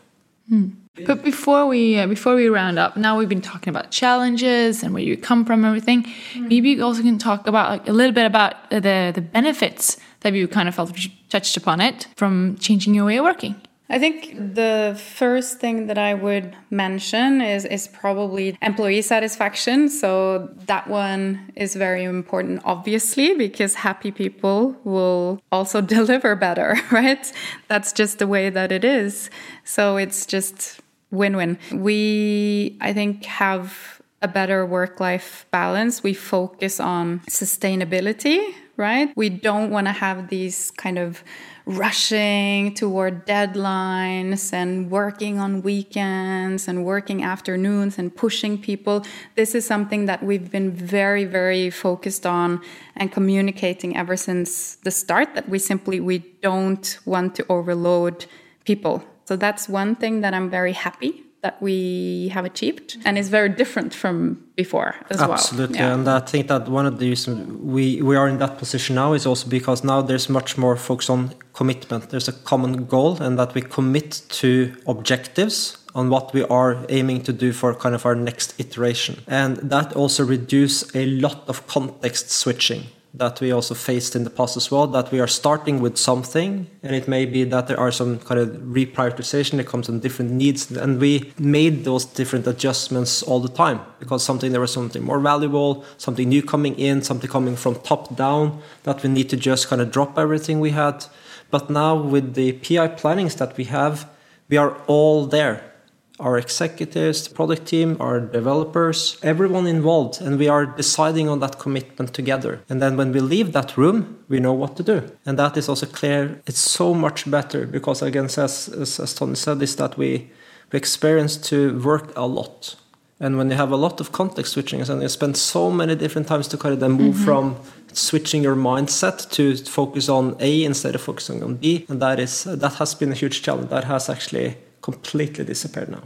Mm. But before we uh, before we round up, now we've been talking about challenges and where you come from, and everything. Mm. Maybe you also can talk about like, a little bit about the the benefits that you kind of felt touched upon it from changing your way of working. I think the first thing that I would mention is is probably employee satisfaction. So that one is very important, obviously, because happy people will also deliver better, right? That's just the way that it is. So it's just win-win. We, I think, have a better work-life balance. We focus on sustainability, right? We don't want to have these kind of rushing toward deadlines and working on weekends and working afternoons and pushing people. This is something that we've been very, very focused on and communicating ever since the start that we simply we don't want to overload people. So that's one thing that I'm very happy that we have achieved and is very different from before as Absolutely. well. Absolutely. Yeah. And I think that one of the reasons we, we are in that position now is also because now there's much more focus on commitment. There's a common goal and that we commit to objectives on what we are aiming to do for kind of our next iteration. And that also reduces a lot of context switching that we also faced in the past as well that we are starting with something and it may be that there are some kind of reprioritization that comes on different needs and we made those different adjustments all the time because something there was something more valuable something new coming in something coming from top down that we need to just kind of drop everything we had. But now with the pi plannings that we have we are all there our executives, the product team, our developers, everyone involved, and we are deciding on that commitment together. And then when we leave that room, we know what to do. And that is also clear. It's so much better because, again, as, as, as Tonje said, is that we, we experience to work a lot. And when you have a lot of context switching, and you spend so many different times to kind of then move mm-hmm. from switching your mindset to focus on A instead of focusing on B, and that is that has been a huge challenge. That has actually completely disappeared now.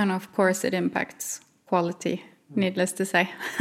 And of course, it impacts quality needless to say.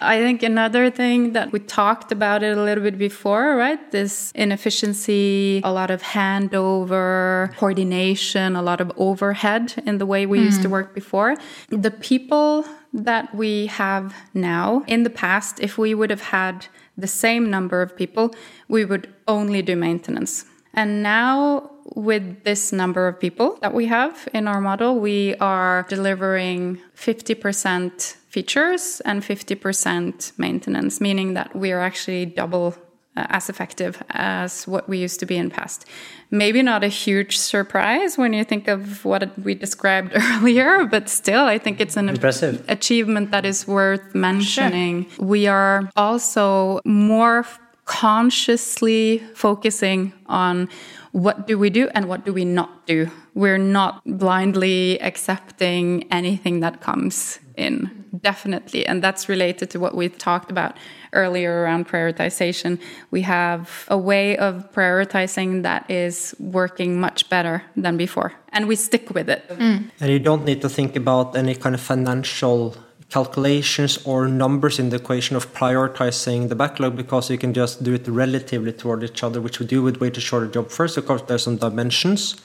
I think another thing that we talked about it a little bit before, right? This inefficiency, a lot of handover, coordination, a lot of overhead in the way we mm. used to hmm. work before. The people that we have now, in the past, if we would have had the same number of people, we would only do maintenance. And now with this number of people that we have in our model, we are delivering 50% features and 50% maintenance, meaning that we are actually double uh, as effective as what we used to be in past. Maybe not a huge surprise when you think of what we described earlier, but still, I think it's an Impressive. achievement that is worth mentioning. Sure. We are also more consciously focusing on what do we do and what do we not do. We're not blindly accepting anything that comes in, definitely. And that's related to what we talked about earlier around prioritization. We have a way of prioritizing that is working much better than before, and we stick with it. Mm. And you don't need to think about any kind of financial calculations or numbers in the equation of prioritizing the backlog because you can just do it relatively toward each other, which we do with weighted shortest job first. Of course, there's some dimensions.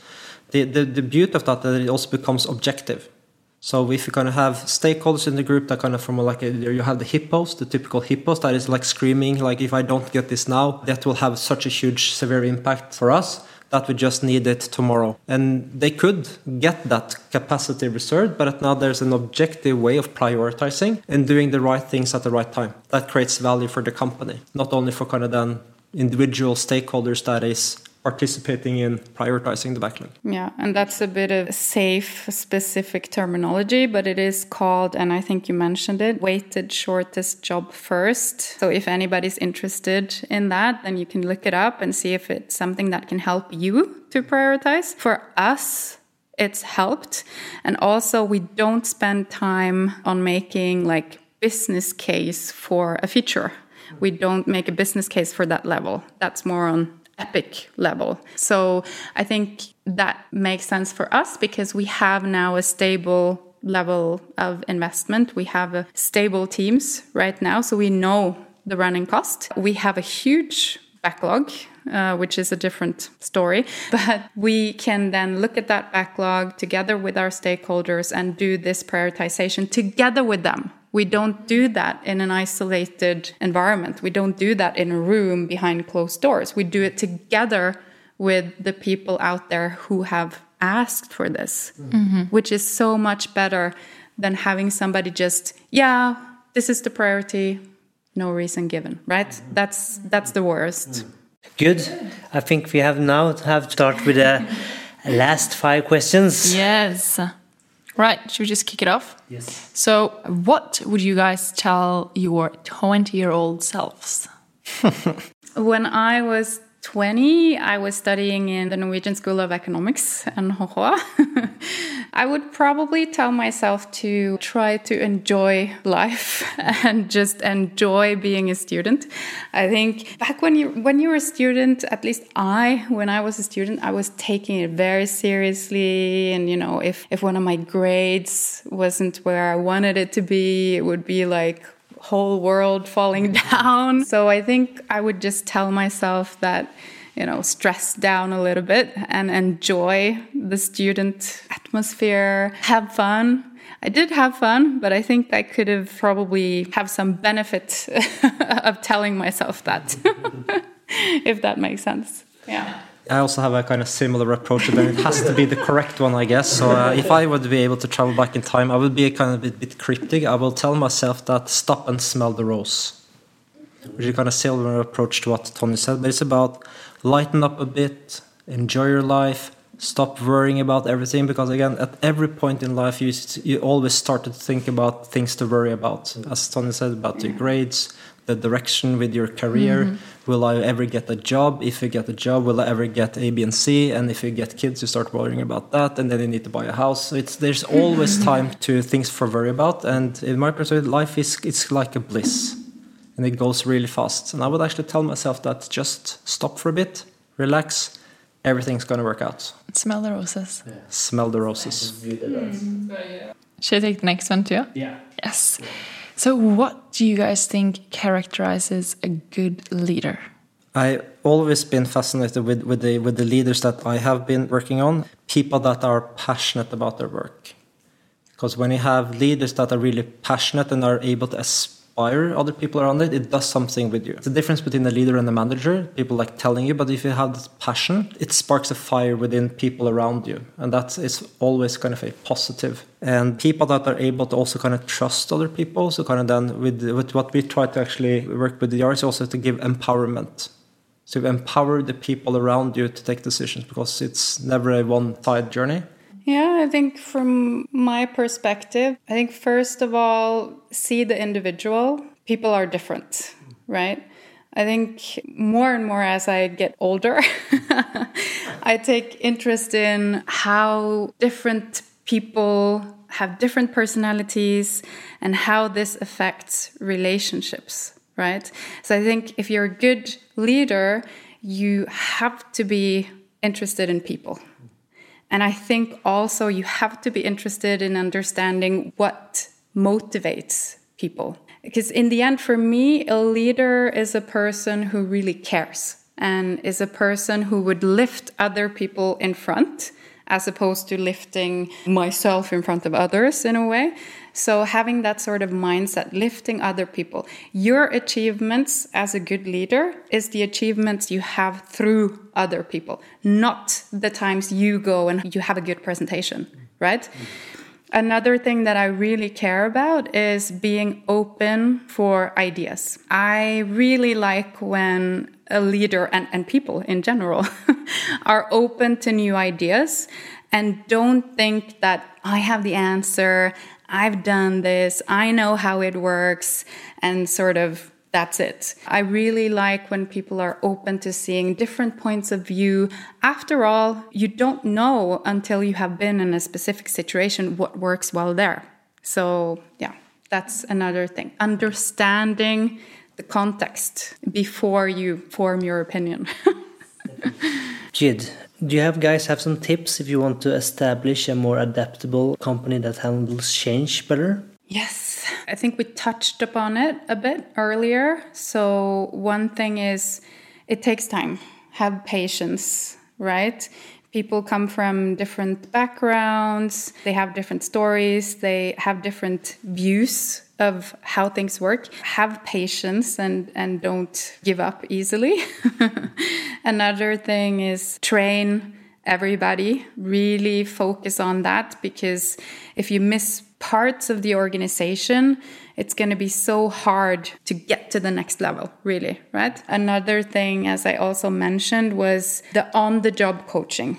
The, the, the beauty of that that it also becomes objective. So if you kind of have stakeholders in the group that kind of from like a, you have the hippos, the typical hippos that is like screaming like if I don't get this now, that will have such a huge severe impact for us that we just need it tomorrow. And they could get that capacity reserved, but now there's an objective way of prioritizing and doing the right things at the right time. That creates value for the company, not only for kind of then individual stakeholders that is participating in prioritizing the backlog. Yeah, and that's a bit of SAFe specific terminology, but it is called, and I think you mentioned it, weighted shortest job first. So if anybody's interested in that, then you can look it up and see if it's something that can help you to prioritize. For us, it's helped. And also, we don't spend time on making like business case for a feature. We don't make a business case for that level. That's more on epic level. So I think that makes sense for us because we have now a stable level of investment. We have a stable teams right now, so we know the running cost. We have a huge backlog, uh, which is a different story. But we can then look at that backlog together with our stakeholders and do this prioritization together with them. We don't do that in an isolated environment. We don't do that in a room behind closed doors. We do it together with the people out there who have asked for this, mm-hmm. which is so much better than having somebody just, yeah, this is the priority, no reason given, right? That's that's the worst. Good. I think we have now have to start with the last five questions. Yes. Right, should we just kick it off? Yes. So, what would you guys tell your 20 year old selves? when I was 20, I was studying in the Norwegian School of Economics in NHH. I would probably tell myself to try to enjoy life and just enjoy being a student. I think back when you when you were a student, at least I, when I was a student, I was taking it very seriously. And you know, if if one of my grades wasn't where I wanted it to be, it would be like whole world falling down. So I think I would just tell myself that, you know, stress down a little bit and enjoy the student atmosphere, have fun. I did have fun, but I think I could have probably have some benefit of telling myself that, if that makes sense. Yeah. I also have a kind of similar approach, but it has to be the correct one, I guess. So uh, if I would be able to travel back in time, I would be kind of a bit, bit cryptic. I will tell myself that stop and smell the rose, which is kind of similar approach to what Tonje said. But it's about lighten up a bit, enjoy your life, Stop worrying about everything because again, at every point in life, you you always start to think about things to worry about. As Tonje said about the grades, the direction with your career. Mm -hmm. Will I ever get a job? If you get a job, will I ever get A, B, and C? And if you get kids, you start worrying about that, and then you need to buy a house. So it's there's always time to things for worry about. And in my perspective, life is it's like a bliss, and it goes really fast. And I would actually tell myself that just stop for a bit, relax, everything's going to work out. Smell the roses. Yeah. Smell the roses. Mm. Should I take the next one too? Yeah. Yes. Yeah. So, what do you guys think characterizes a good leader? I've always been fascinated with, with the with the leaders that I have been working on, people that are passionate about their work. Because when you have leaders that are really passionate and are able to inspire other people around it, it does something with you. It's the difference between a leader and a manager. People like telling you, but if you have this passion, it sparks a fire within people around you. And that is always kind of a positive. And people that are able to also kind of trust other people. So kind of then with, with what we try to actually work with the is also to give empowerment. So empower the people around you to take decisions because it's never a one-side journey. Yeah, I think from my perspective, I think first of all, see the individual. People are different, right? I think more and more as I get older, I take interest in how different people have different personalities and how this affects relationships, right? So I think if you're a good leader, you have to be interested in people and I think also you have to be interested in understanding what motivates people. Because in the end, for me, a leader is a person who really cares and is a person who would lift other people in front as opposed to lifting myself in front of others in a way. So, having that sort of mindset, lifting other people, your achievements as a good leader is the achievements you have through other people, not the times you go and you have a good presentation, right? Another thing that I really care about is being open for ideas. I really like when a leader and, and people in general are open to new ideas and don't think that I have the answer, I've done this, I know how it works, and sort of that's it. I really like when people are open to seeing different points of view. After all, you don't know until you have been in a specific situation what works well there. So, yeah, that's another thing. Understanding the context before you form your opinion. Jid, do you have guys have some tips if you want to establish a more adaptable company that handles change better? Yes, I think we touched upon it a bit earlier. So, one thing is it takes time, have patience, right? People come from different backgrounds, they have different stories, they have different views of how things work. Have patience and, and don't give up easily. Another thing is train everybody, really focus on that because if you miss parts of the organization, it's going to be so hard to get to the next level, really, right? Another thing, as I also mentioned, was the on the job coaching.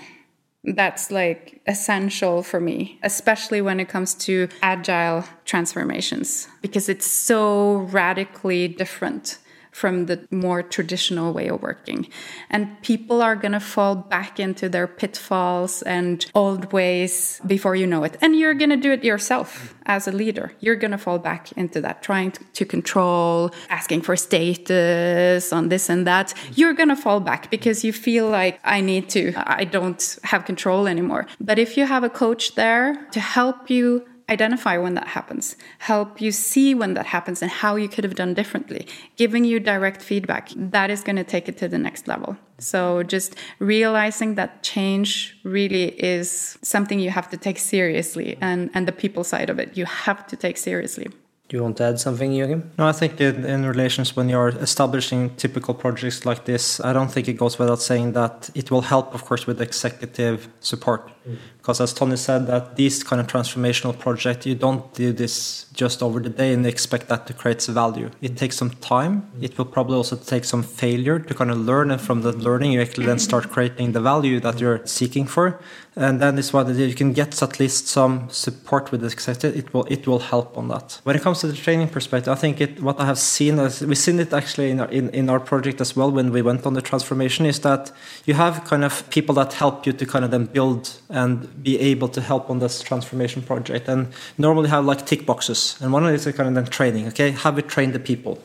That's like essential for me, especially when it comes to agile transformations, because it's so radically different from the more traditional way of working. And people are going to fall back into their pitfalls and old ways before you know it. And you're going to do it yourself as a leader. You're going to fall back into that, trying to control, asking for status on this and that. You're going to fall back because you feel like I need to, I don't have control anymore. But if you have a coach there to help you identify when that happens, help you see when that happens and how you could have done differently, giving you direct feedback. That is going to take it to the next level. So just realizing that change really is something you have to take seriously and, and the people side of it, you have to take seriously. Do you want to add something, Joachim? No, I think in, in relations when you're establishing typical projects like this, I don't think it goes without saying that it will help, of course, with executive support. Mm Because as Tonje said, that these kind of transformational projects, you don't do this just over the day and expect that to create value. It takes some time. It will probably also take some failure to kind of learn, and from the learning, you actually then start creating the value that you're seeking for. And then this one, you can get at least some support with this. It will it will help on that. When it comes to the training perspective, I think it what I have seen is we've seen it actually in our, in, in our project as well when we went on the transformation is that you have kind of people that help you to kind of then build and be able to help on this transformation project and normally have like tick boxes and one of these is kind of then training okay have we trained the people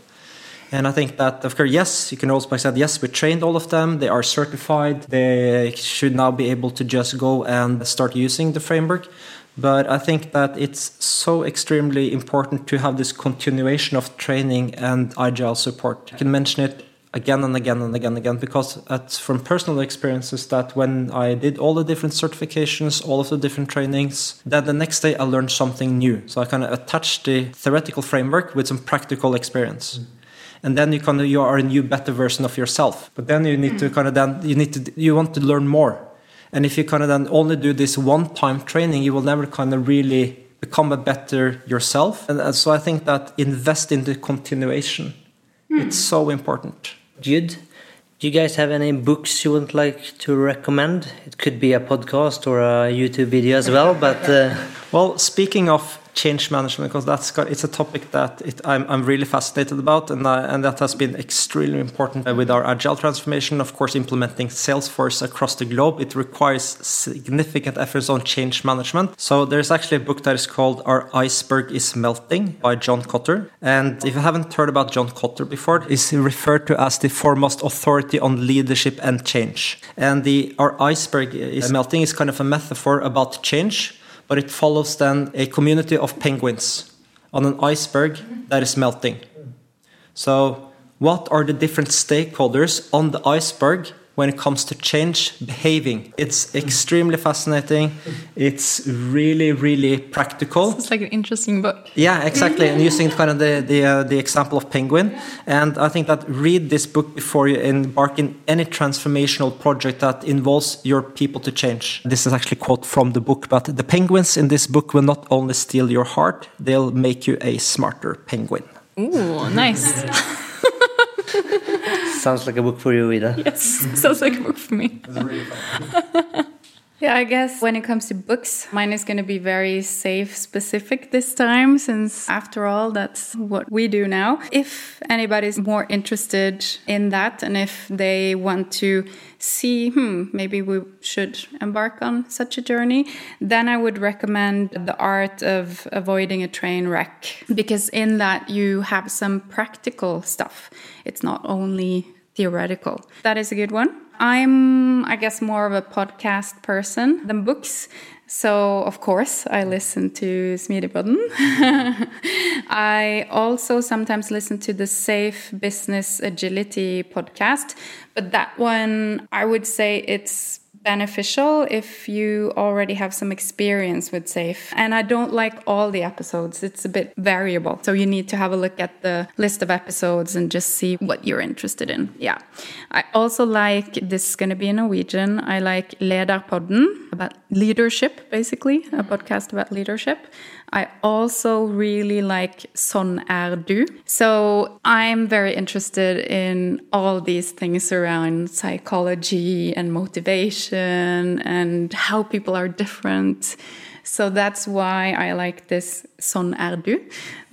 and I think that, of course, yes, you can also say, yes, we trained all of them. They are certified. They should now be able to just go and start using the framework. But I think that it's so extremely important to have this continuation of training and agile support. I can mention it again and again and again and again because it's from personal experiences that when I did all the different certifications, all of the different trainings, then the next day I learned something new. So I kind of attached the theoretical framework with some practical experience. Mm and then you kind of you are a new better version of yourself but then you need to kind of then you need to you want to learn more and if you kind of then only do this one time training you will never kind of really become a better yourself and so i think that invest in the continuation mm. it's so important jude do you guys have any books you would like to recommend? It could be a podcast or a youtube video as well but uh... well speaking of change management because that's it's a topic that it, I'm, I'm really fascinated about and, uh, and that has been extremely important with our agile transformation of course implementing salesforce across the globe. It requires significant efforts on change management. So there's actually a book that is called our iceberg is melting by john kotter and if you haven't heard about john kotter before he's referred to as the foremost authority on leadership and change. And the our iceberg is melting is kind of a metaphor about change but it follows then a community of penguins on an iceberg that is melting. So, what are the different stakeholders on the iceberg when it comes to change behaving. It's extremely fascinating. It's really, really practical. It's like an interesting book. Yeah, exactly. and using kind of the the, uh, the example of penguin, and I think that read this book before you embark in any transformational project that involves your people to change. This is actually a quote from the book, but the penguins in this book will not only steal your heart; they'll make you a smarter penguin. Ooh, nice. Sounds like a book for you, Ida. Yes, sounds like a book for me. Yeah, I guess when it comes to books, mine is going to be very SAFe specific this time, since after all, that's what we do now. If anybody's more interested in that and if they want to see, hmm, maybe we should embark on such a journey, then I would recommend The Art of Avoiding a Train Wreck, because in that you have some practical stuff. It's not only theoretical. That is a good one. I'm, I guess, more of a podcast person than books. So, of course, I listen to Smidigpodden. I also sometimes listen to the SAFe Business Agility podcast, but that one, I would say it's beneficial if you already have some experience with SAFE. And I don't like all the episodes, it's a bit variable. So you need to have a look at the list of episodes and just see what you're interested in. Yeah. I also like this is going to be in Norwegian. I like Lederpodden about leadership, basically, a podcast about leadership. I also really like Sånn er du. So I'm very interested in all these things around psychology and motivation and how people are different. So that's why I like this Sånn er du.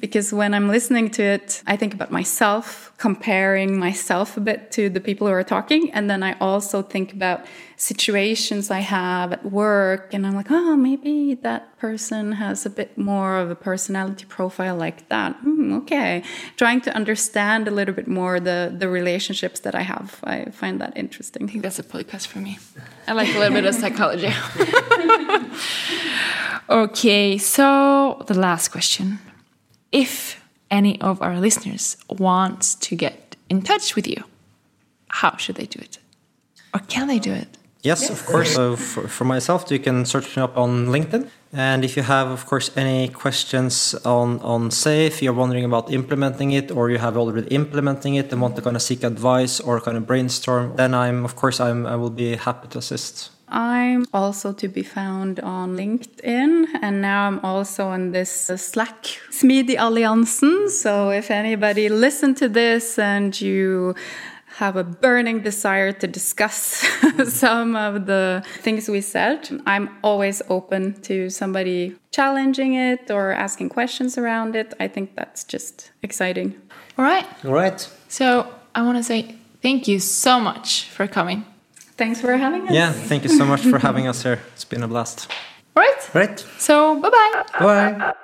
Because when I'm listening to it, I think about myself, comparing myself a bit to the people who are talking. And then I also think about situations I have at work. And I'm like, oh, maybe that person has a bit more of a personality profile like that. Mm, okay. Trying to understand a little bit more the, the relationships that I have. I find that interesting. I think that's a podcast for me. I like a little bit of psychology. okay, so the last question if any of our listeners wants to get in touch with you, how should they do it? Or can they do it? Yes, yes. of course. So for, for, myself, you can search me up on LinkedIn. And if you have, of course, any questions on, on SAFE, you're wondering about implementing it, or you have already implementing it and want to kind of seek advice or kind of brainstorm, then I'm, of course, I'm, I will be happy to assist. I'm also to be found on LinkedIn, and now I'm also on this uh, Slack Smidig Alliansen. So if anybody listen to this and you have a burning desire to discuss some of the things we said, I'm always open to somebody challenging it or asking questions around it. I think that's just exciting. All right. All right. So I want to say thank you so much for coming. Thanks for having us. Yeah, thank you so much for having us here. It's been a blast. All right. Right. So bye bye. Bye.